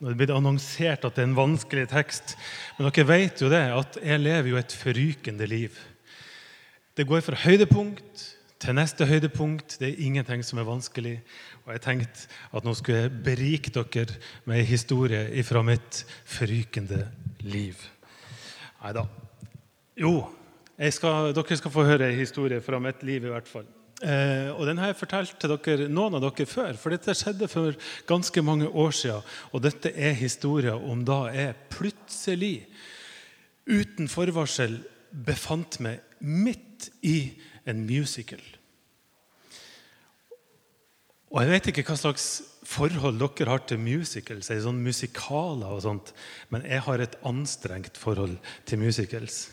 Nå er det blitt annonsert at det er en vanskelig tekst. Men dere vet jo det, at jeg lever jo et forrykende liv. Det går fra høydepunkt til neste høydepunkt. Det er ingenting som er vanskelig. Og jeg tenkte at nå skulle jeg berike dere med en historie fra mitt forrykende liv. Nei da. Jo, skal, dere skal få høre en historie fra mitt liv i hvert fall. Eh, og Den har jeg fortalt til dere, noen av dere før, for dette skjedde for ganske mange år siden. Og dette er historien om da jeg plutselig, uten forvarsel, befant meg midt i en musical. Og Jeg vet ikke hva slags forhold dere har til musicals, sånn musikaler og sånt, men jeg har et anstrengt forhold til musicals.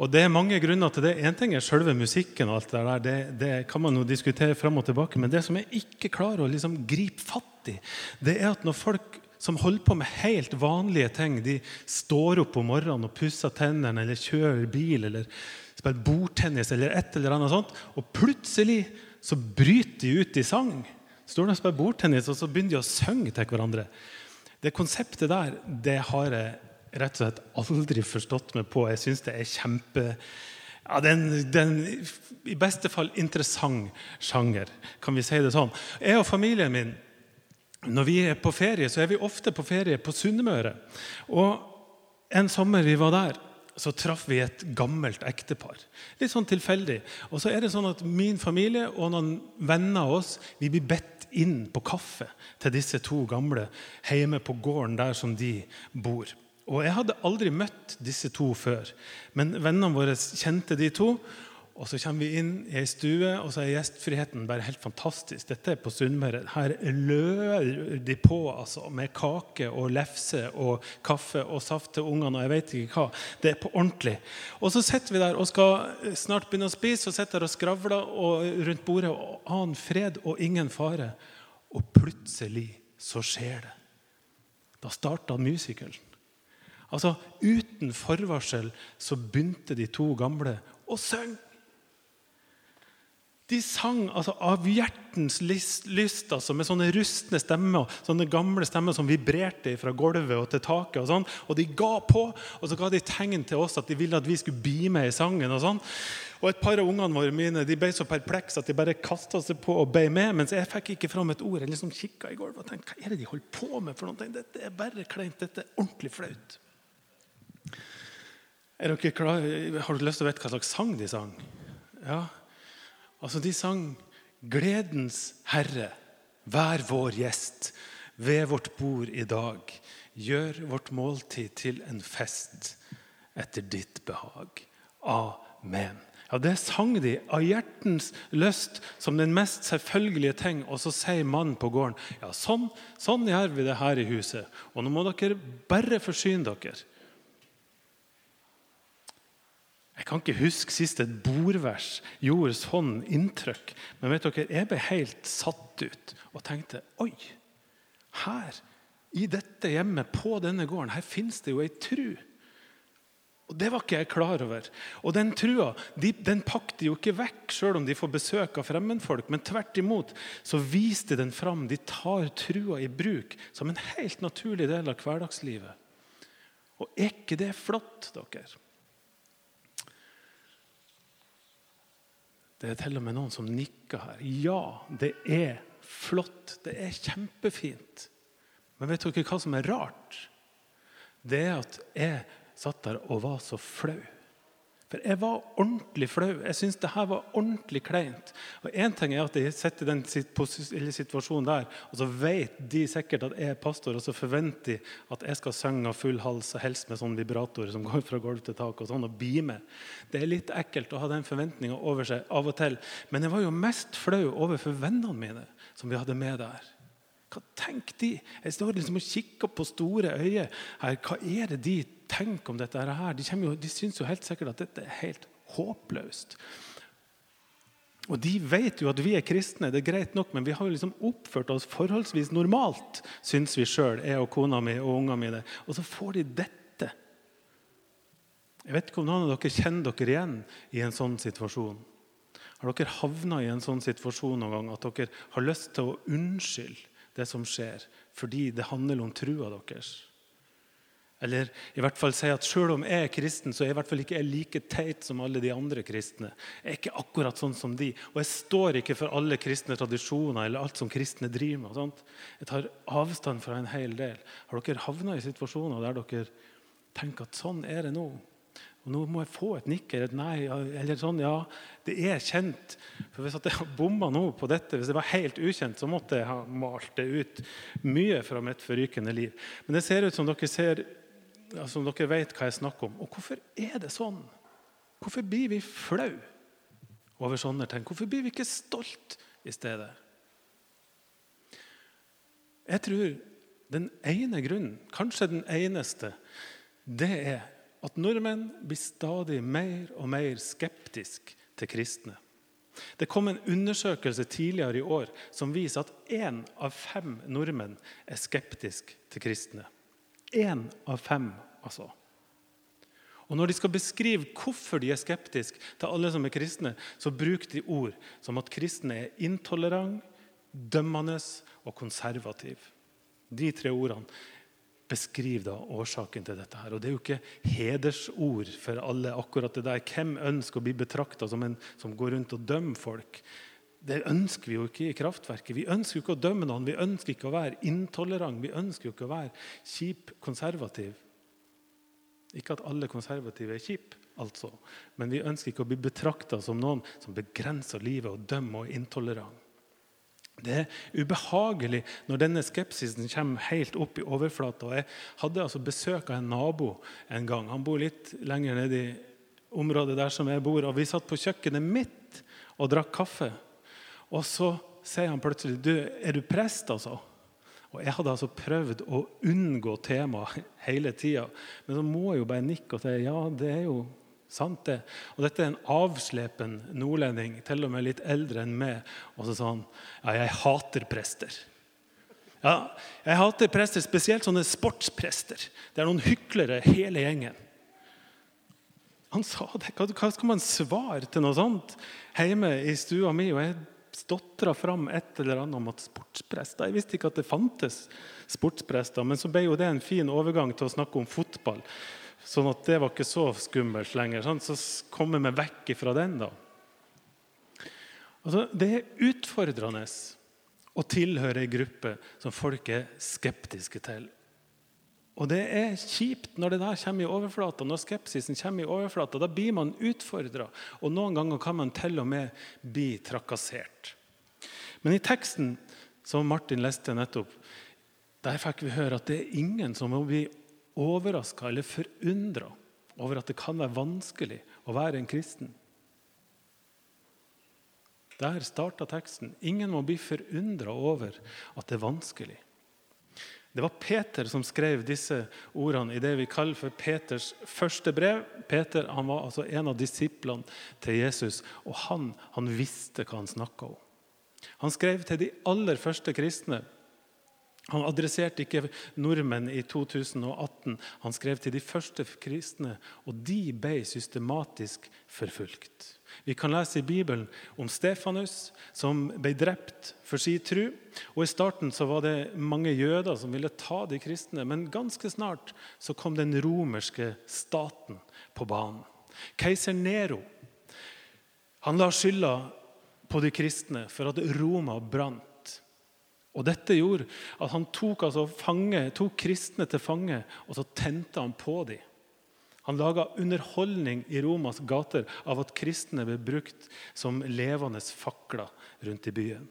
Og Det er mange grunner til det. Én ting er selve musikken, og alt det der, det, det kan man jo diskutere fram og tilbake. Men det som jeg ikke klarer å liksom gripe fatt i, det er at når folk som holder på med helt vanlige ting, de står opp om morgenen og pusser tennene eller kjører bil eller spiller bordtennis eller et eller annet sånt, og plutselig så bryter de ut i sang. Står de og spiller bordtennis, og så begynner de å synge til hverandre. Det konseptet der det har jeg rett og slett aldri forstått meg på. Jeg syns det er kjempe ja, den, den, I beste fall interessant sjanger, kan vi si det sånn. Jeg og familien min når vi er på ferie, så er vi ofte på ferie på Sunnmøre. Og en sommer vi var der, så traff vi et gammelt ektepar. Litt sånn tilfeldig. Og så er det sånn at Min familie og noen venner av oss vi blir bedt inn på kaffe til disse to gamle hjemme på gården der som de bor. Og Jeg hadde aldri møtt disse to før, men vennene våre kjente de to. Og Så kommer vi inn i ei stue, og så er gjestfriheten bare helt fantastisk. Dette er på Sunnmøre. Her løer de på altså, med kake og lefse og kaffe og saft til ungene. og jeg vet ikke hva. Det er på ordentlig. Og Så sitter vi der og skal snart begynne å spise og sitter der og skravler og rundt bordet og Annen fred og ingen fare. Og plutselig så skjer det. Da starta musikalen. Altså, Uten forvarsel så begynte de to gamle å synge. De sang altså, av hjertens lyst, altså, med sånne rustne stemmer, sånne gamle stemmer som vibrerte fra gulvet og til taket. Og sånn, og de ga på, og så ga de tegn til oss at de ville at vi skulle bli med i sangen. Og sånn. Og Et par av ungene våre mine, de ble så perplekse at de bare kasta seg på og ble med. Mens jeg fikk ikke fram et ord. Jeg liksom kikka i gulvet og tenkte hva er det de holder på med? for noe? Dette er bare kleint. Dette er ordentlig flaut. Er dere klar? Har du lyst til å vite hva slags sang de sang? Ja, altså De sang 'Gledens Herre, vær vår gjest ved vårt bord i dag'. Gjør vårt måltid til en fest etter ditt behag. Amen. Ja, Det sang de av hjertens lyst som den mest selvfølgelige ting. Og så sier mannen på gården ja, sånn, sånn gjør vi det her i huset. Og nå må dere bare forsyne dere. Jeg kan ikke huske sist et bordvers gjorde sånn inntrykk. Men vet dere, jeg ble helt satt ut og tenkte Oi! Her, i dette hjemmet, på denne gården, her finnes det jo ei tru. Og Det var ikke jeg klar over. Og Den trua de, den pakte jo ikke vekk, sjøl om de får besøk av fremmedfolk. Men tvert imot så viste de den fram. De tar trua i bruk som en helt naturlig del av hverdagslivet. Og er ikke det flott, dere? Det er til og med noen som nikker her. Ja, det er flott. Det er kjempefint. Men vet dere hva som er rart? Det er at jeg satt der og var så flau. For jeg var ordentlig flau. Jeg syntes det her var ordentlig kleint. Og Én ting er at jeg sitter i den situasjonen der, og så vet de sikkert at jeg er pastor, og så forventer de at jeg skal synge av full hals, og helst med sånn vibrator som går fra gulv til tak, og sånn, og beame. Det er litt ekkelt å ha den forventninga over seg av og til. Men jeg var jo mest flau overfor vennene mine som vi hadde med der. Hva tenker de? Jeg står liksom og kikker på store øyne her. Hva er det de tenker om dette her? De, jo, de syns jo helt sikkert at dette er helt håpløst. Og De vet jo at vi er kristne, det er greit nok, men vi har jo liksom oppført oss forholdsvis normalt, syns vi sjøl, jeg og kona mi og ungene mine. Og så får de dette. Jeg vet ikke om noen av dere kjenner dere igjen i en sånn situasjon. Har dere havna i en sånn situasjon noen gang at dere har lyst til å unnskylde det som skjer, fordi det handler om trua deres. Eller i hvert fall si at selv om jeg er kristen, så er jeg i hvert fall ikke jeg like teit som alle de andre kristne. Jeg er ikke akkurat sånn som de. Og jeg står ikke for alle kristne tradisjoner eller alt som kristne driver med. Sånt. Jeg tar avstand fra en hel del. Har dere havna i situasjoner der dere tenker at sånn er det nå? Og nå må jeg få et nikk eller et nei. eller sånn, Ja, det er kjent. For Hvis jeg bomma nå på dette, hvis det var helt ukjent, så måtte jeg ha malt det ut mye fra mitt forrykende liv. Men det ser ut som dere ser altså dere vet hva jeg snakker om. Og hvorfor er det sånn? Hvorfor blir vi flau over sånne ting? Hvorfor blir vi ikke stolt i stedet? Jeg tror den ene grunnen, kanskje den eneste, det er at nordmenn blir stadig mer og mer skeptiske til kristne. Det kom en undersøkelse tidligere i år som viser at én av fem nordmenn er skeptisk til kristne. Én av fem, altså. Og Når de skal beskrive hvorfor de er skeptiske til alle som er kristne, så bruker de ord som at kristne er intolerant, dømmende og konservativ. De tre ordene beskriver da årsaken til dette. her. Og Det er jo ikke hedersord for alle. akkurat det der. Hvem ønsker å bli betrakta som en som går rundt og dømmer folk? Det ønsker vi jo ikke i kraftverket. Vi ønsker jo ikke å dømme noen. Vi ønsker ikke å være intolerant. Vi ønsker jo ikke å være kjip konservativ. Ikke at alle konservative er kjipe, altså. men vi ønsker ikke å bli betrakta som noen som begrenser livet og dømmer og er intolerant. Det er ubehagelig når denne skepsisen kommer helt opp i overflata. Jeg hadde altså besøk av en nabo en gang. Han bor litt lenger nede i området der som jeg bor. og Vi satt på kjøkkenet mitt og drakk kaffe. Og så sier han plutselig du, 'Er du prest', altså? Og Jeg hadde altså prøvd å unngå temaet hele tida. Men så må jeg jo bare nikke og si ja, det er jo sant, det. Og dette er en avslepen nordlending, til og med litt eldre enn meg. Og så sa han ja, jeg hater prester. Ja, jeg hater prester, spesielt sånne sportsprester. Det er noen hyklere, hele gjengen. Han sa det. Hva skal man svare til noe sånt hjemme i stua mi? Og jeg stotra fram et eller annet om at sportsprester Jeg visste ikke at det fantes sportsprester, men så ble jo det en fin overgang til å snakke om fotball. Sånn at det var ikke så skummelt lenger. Sånn, så kom jeg meg vekk fra den, da. Altså, det er utfordrende å tilhøre ei gruppe som folk er skeptiske til. Og det er kjipt når det der kommer i overflata, når skepsisen kommer i overflata. Da blir man utfordra, og noen ganger kan man til og med bli trakassert. Men i teksten som Martin leste nettopp, der fikk vi høre at det er ingen som må bli overraska eller forundra over at det kan være vanskelig å være en kristen. Der starta teksten. Ingen må bli forundra over at det er vanskelig. Det var Peter som skrev disse ordene i det vi kaller for Peters første brev. Peter han var altså en av disiplene til Jesus, og han, han visste hva han snakka om. Han skrev til de aller første kristne. Han adresserte ikke nordmenn i 2018. Han skrev til de første kristne, og de ble systematisk forfulgt. Vi kan lese i Bibelen om Stefanus, som ble drept for sin tru. Og I starten så var det mange jøder som ville ta de kristne, men ganske snart så kom den romerske staten på banen. Keiser Nero han la skylda på de kristne for at Roma brant. Og Dette gjorde at han tok, altså fange, tok kristne til fange og så tente han på dem. Han laga underholdning i Romas gater av at kristne ble brukt som levende fakler rundt i byen.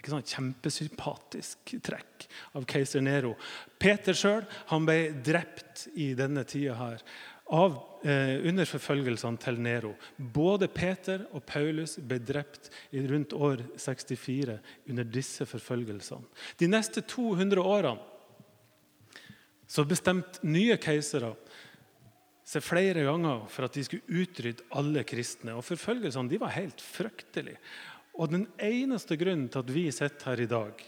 Ikke sånn Kjempesympatisk trekk av keiser Nero. Peter sjøl ble drept i denne tida her av, eh, under forfølgelsene til Nero. Både Peter og Paulus ble drept rundt år 64 under disse forfølgelsene. De neste 200 årene så bestemte nye keisere seg flere ganger for at de skulle utrydde alle kristne. Og Forfølgelsene de var helt fryktelige. Og Den eneste grunnen til at vi sitter her i dag,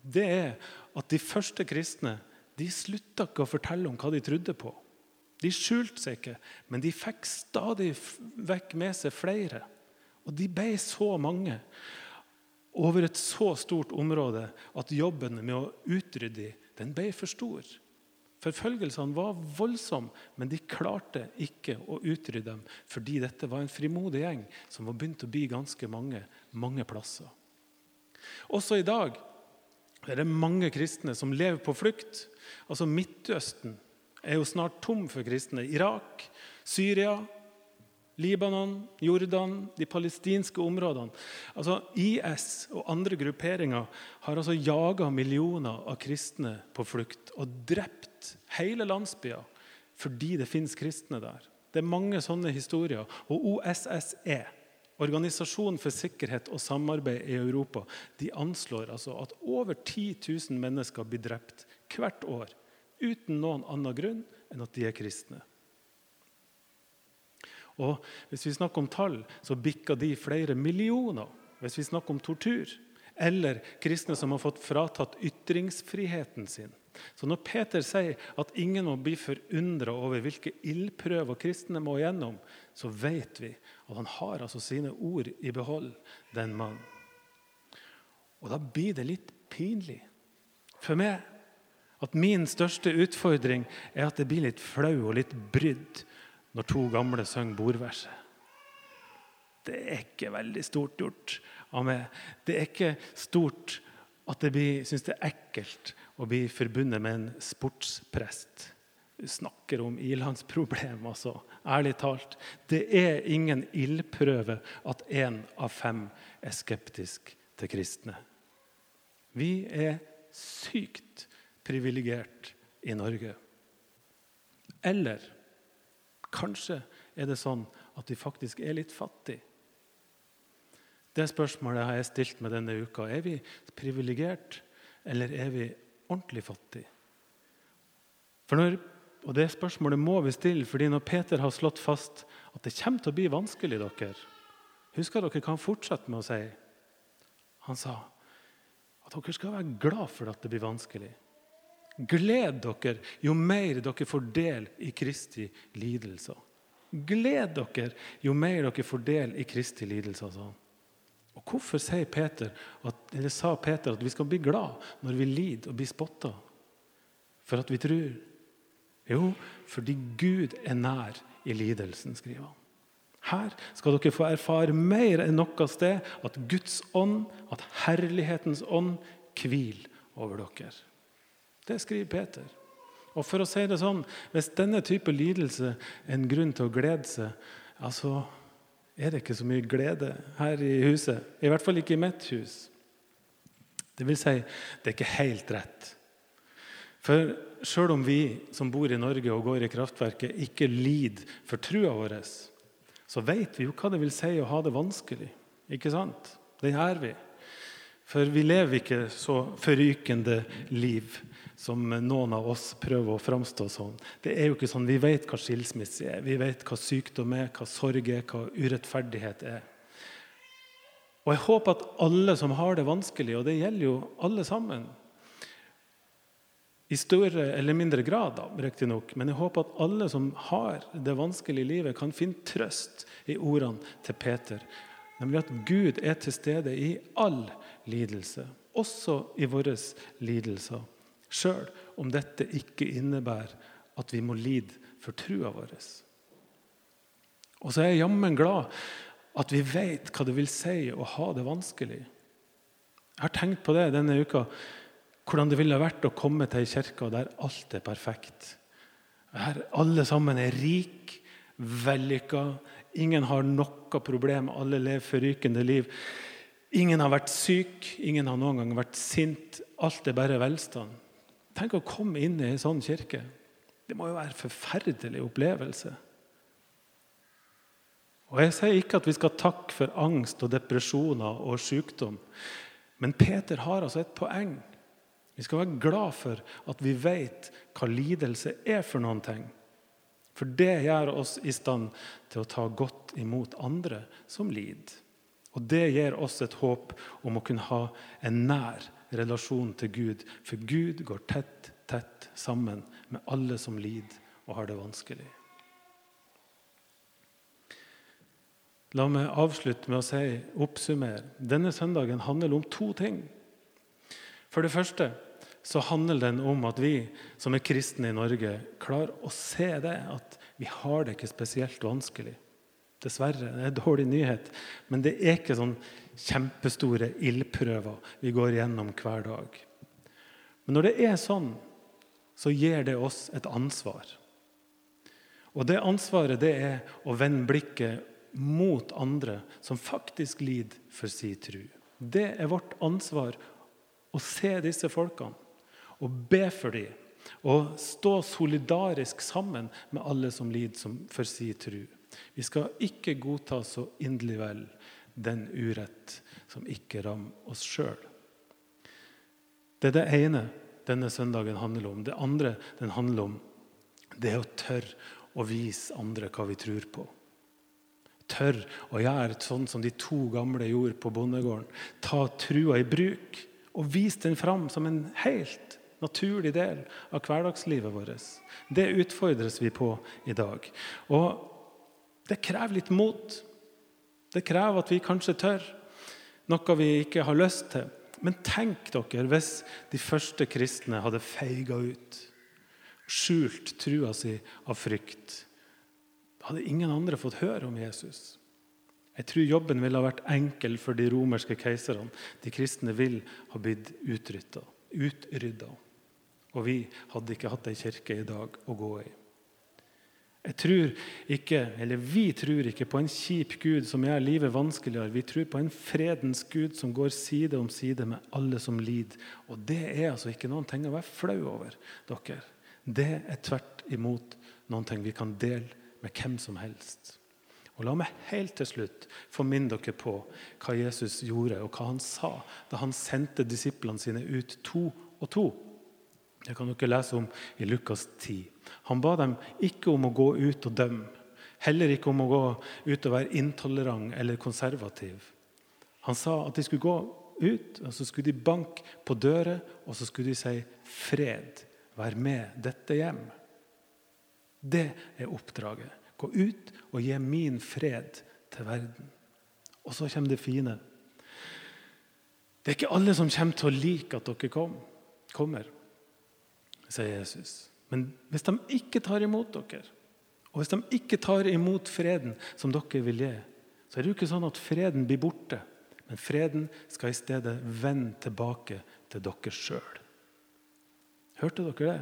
det er at de første kristne de slutta ikke å fortelle om hva de trodde på. De skjulte seg ikke, men de fikk stadig vekk med seg flere. Og de ble så mange over et så stort område at jobben med å utrydde den ble for stor. Forfølgelsene var voldsomme, men de klarte ikke å utrydde dem fordi dette var en frimodig gjeng som var begynt å bli ganske mange, mange plasser. Også i dag er det mange kristne som lever på flukt. Altså Midtøsten er jo snart tom for kristne. Irak, Syria, Libanon, Jordan, de palestinske områdene. Altså IS og andre grupperinger har altså jaga millioner av kristne på flukt og drept hele landsbyer fordi det fins kristne der. Det er mange sånne historier. Og OSSE, Organisasjonen for sikkerhet og samarbeid i Europa, de anslår altså at over 10 000 mennesker blir drept hvert år uten noen annen grunn enn at de er kristne. Og Hvis vi snakker om tall, så bikker de flere millioner. Hvis vi snakker om tortur eller kristne som har fått fratatt ytringsfriheten sin. Så når Peter sier at ingen må bli forundra over hvilke ildprøver kristne må gjennom, så vet vi at han har altså sine ord i behold, den mannen. Og da blir det litt pinlig for meg at min største utfordring er at det blir litt flau og litt brydd når to gamle synger bordverset. Det er ikke veldig stort gjort av meg. Det er ikke stort at jeg syns det er ekkelt å bli forbundet med en sportsprest. Du snakker om ilandsproblem, altså. Ærlig talt. Det er ingen ildprøve at én av fem er skeptisk til kristne. Vi er sykt privilegert i Norge. Eller Kanskje er det sånn at vi faktisk er litt fattige. Det spørsmålet har jeg stilt meg denne uka. Er vi privilegert, eller er vi ordentlig fattige? Når, og Det spørsmålet må vi stille, fordi når Peter har slått fast at det kommer til å bli vanskelig dere, Husker dere hva han fortsatte med å si? Han sa at dere skal være glad for at det blir vanskelig. Gled dere jo mer dere får del i Kristi lidelser. Gled dere jo mer dere får del i Kristi lidelser, sa han. Og Hvorfor sier Peter at, sa Peter at vi skal bli glad når vi lider og blir spotta? For at vi tror? Jo, fordi Gud er nær i lidelsen, skriver han. Her skal dere få erfare mer enn noe sted at Guds ånd, at herlighetens ånd, hviler over dere. Det skriver Peter. Og for å si det sånn, Hvis denne type lidelse er en grunn til å glede seg, altså er det ikke så mye glede her i huset. I hvert fall ikke i mitt hus. Det vil si, det er ikke helt rett. For sjøl om vi som bor i Norge og går i kraftverket, ikke lider for trua vår, så vet vi jo hva det vil si å ha det vanskelig. Ikke sant? Det gjør vi. For vi lever ikke så forrykende liv som noen av oss prøver å framstå som. Det er jo ikke sånn, Vi vet hva skilsmisse er, vi vet hva sykdom er, hva sorg er, hva urettferdighet er. Og Jeg håper at alle som har det vanskelig, og det gjelder jo alle sammen I større eller mindre grad, riktignok, men jeg håper at alle som har det vanskelig i livet, kan finne trøst i ordene til Peter. Nemlig at Gud er til stede i all lidelse, også i våre lidelser sjøl om dette ikke innebærer at vi må lide for trua vår. Og så er jeg jammen glad at vi vet hva det vil si å ha det vanskelig. Jeg har tenkt på det denne uka, hvordan det ville vært å komme til ei kirke der alt er perfekt. Her alle sammen er rike, vellykka, ingen har noe problem, alle lever forrykende liv. Ingen har vært syk, ingen har noen gang vært sint. Alt er bare velstand. Tenk å komme inn i en sånn kirke. Det må jo være en forferdelig opplevelse. Og Jeg sier ikke at vi skal takke for angst og depresjoner og sykdom. Men Peter har altså et poeng. Vi skal være glad for at vi vet hva lidelse er for noen ting. For det gjør oss i stand til å ta godt imot andre som lider. Og det gir oss et håp om å kunne ha en nær relasjon til Gud. For Gud går tett, tett sammen med alle som lider og har det vanskelig. La meg avslutte med å si, oppsummere. Denne søndagen handler om to ting. For det første så handler den om at vi som er kristne i Norge, klarer å se det, at vi har det ikke spesielt vanskelig. Dessverre. Det er en dårlig nyhet. Men det er ikke sånn kjempestore ildprøver vi går gjennom hver dag. Men når det er sånn, så gir det oss et ansvar. Og det ansvaret det er å vende blikket mot andre som faktisk lider for sin tro. Det er vårt ansvar å se disse folkene og be for dem. Og stå solidarisk sammen med alle som lider for sin tro. Vi skal ikke godta så inderlig vel den urett som ikke rammer oss sjøl. Det er det ene denne søndagen handler om. Det andre den handler om, det er å tørre å vise andre hva vi tror på. Tørre å gjøre sånn som de to gamle gjorde på bondegården. Ta trua i bruk og vise den fram som en helt naturlig del av hverdagslivet vårt. Det utfordres vi på i dag. Og det krever litt mot. Det krever at vi kanskje tør noe vi ikke har lyst til. Men tenk dere hvis de første kristne hadde feiga ut, skjult trua si av frykt. Hadde ingen andre fått høre om Jesus. Jeg tror jobben ville ha vært enkel for de romerske keiserne. De kristne vil ha blitt utrydda. Og vi hadde ikke hatt ei kirke i dag å gå i. Jeg tror ikke, eller Vi tror ikke på en kjip Gud som gjør livet vanskeligere. Vi tror på en fredens Gud som går side om side med alle som lider. Og Det er altså ikke noen ting å være flau over. dere. Det er tvert imot noen ting vi kan dele med hvem som helst. Og La meg helt til slutt få minne dere på hva Jesus gjorde, og hva han sa da han sendte disiplene sine ut to og to. Det kan dere lese om i Lukas 10. Han ba dem ikke om å gå ut og dømme, heller ikke om å gå ut og være intolerant eller konservativ. Han sa at de skulle gå ut, og så skulle de banke på dører, og så skulle de si 'fred, vær med dette hjem'. Det er oppdraget. Gå ut og gi min fred til verden. Og så kommer det fine. Det er ikke alle som kommer til å like at dere kom, kommer sier Jesus. Men hvis de ikke tar imot dere, og hvis de ikke tar imot freden som dere vil gi, så er det jo ikke sånn at freden blir borte. Men freden skal i stedet vende tilbake til dere sjøl. Hørte dere det?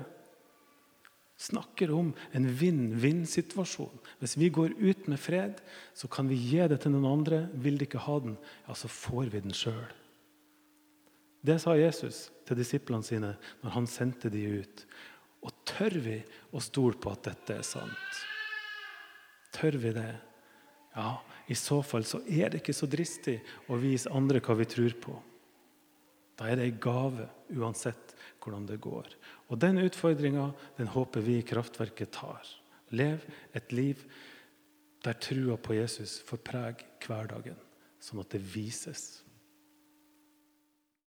Snakker om en vinn-vinn-situasjon. Hvis vi går ut med fred, så kan vi gi det til noen andre. Vil de ikke ha den, ja, så får vi den sjøl. Det sa Jesus til disiplene sine når han sendte de ut. Og tør vi å stole på at dette er sant? Tør vi det? Ja, i så fall så er det ikke så dristig å vise andre hva vi tror på. Da er det ei gave uansett hvordan det går. Og Den utfordringa håper vi i Kraftverket tar. Lev et liv der trua på Jesus får preg hverdagen, sånn at det vises.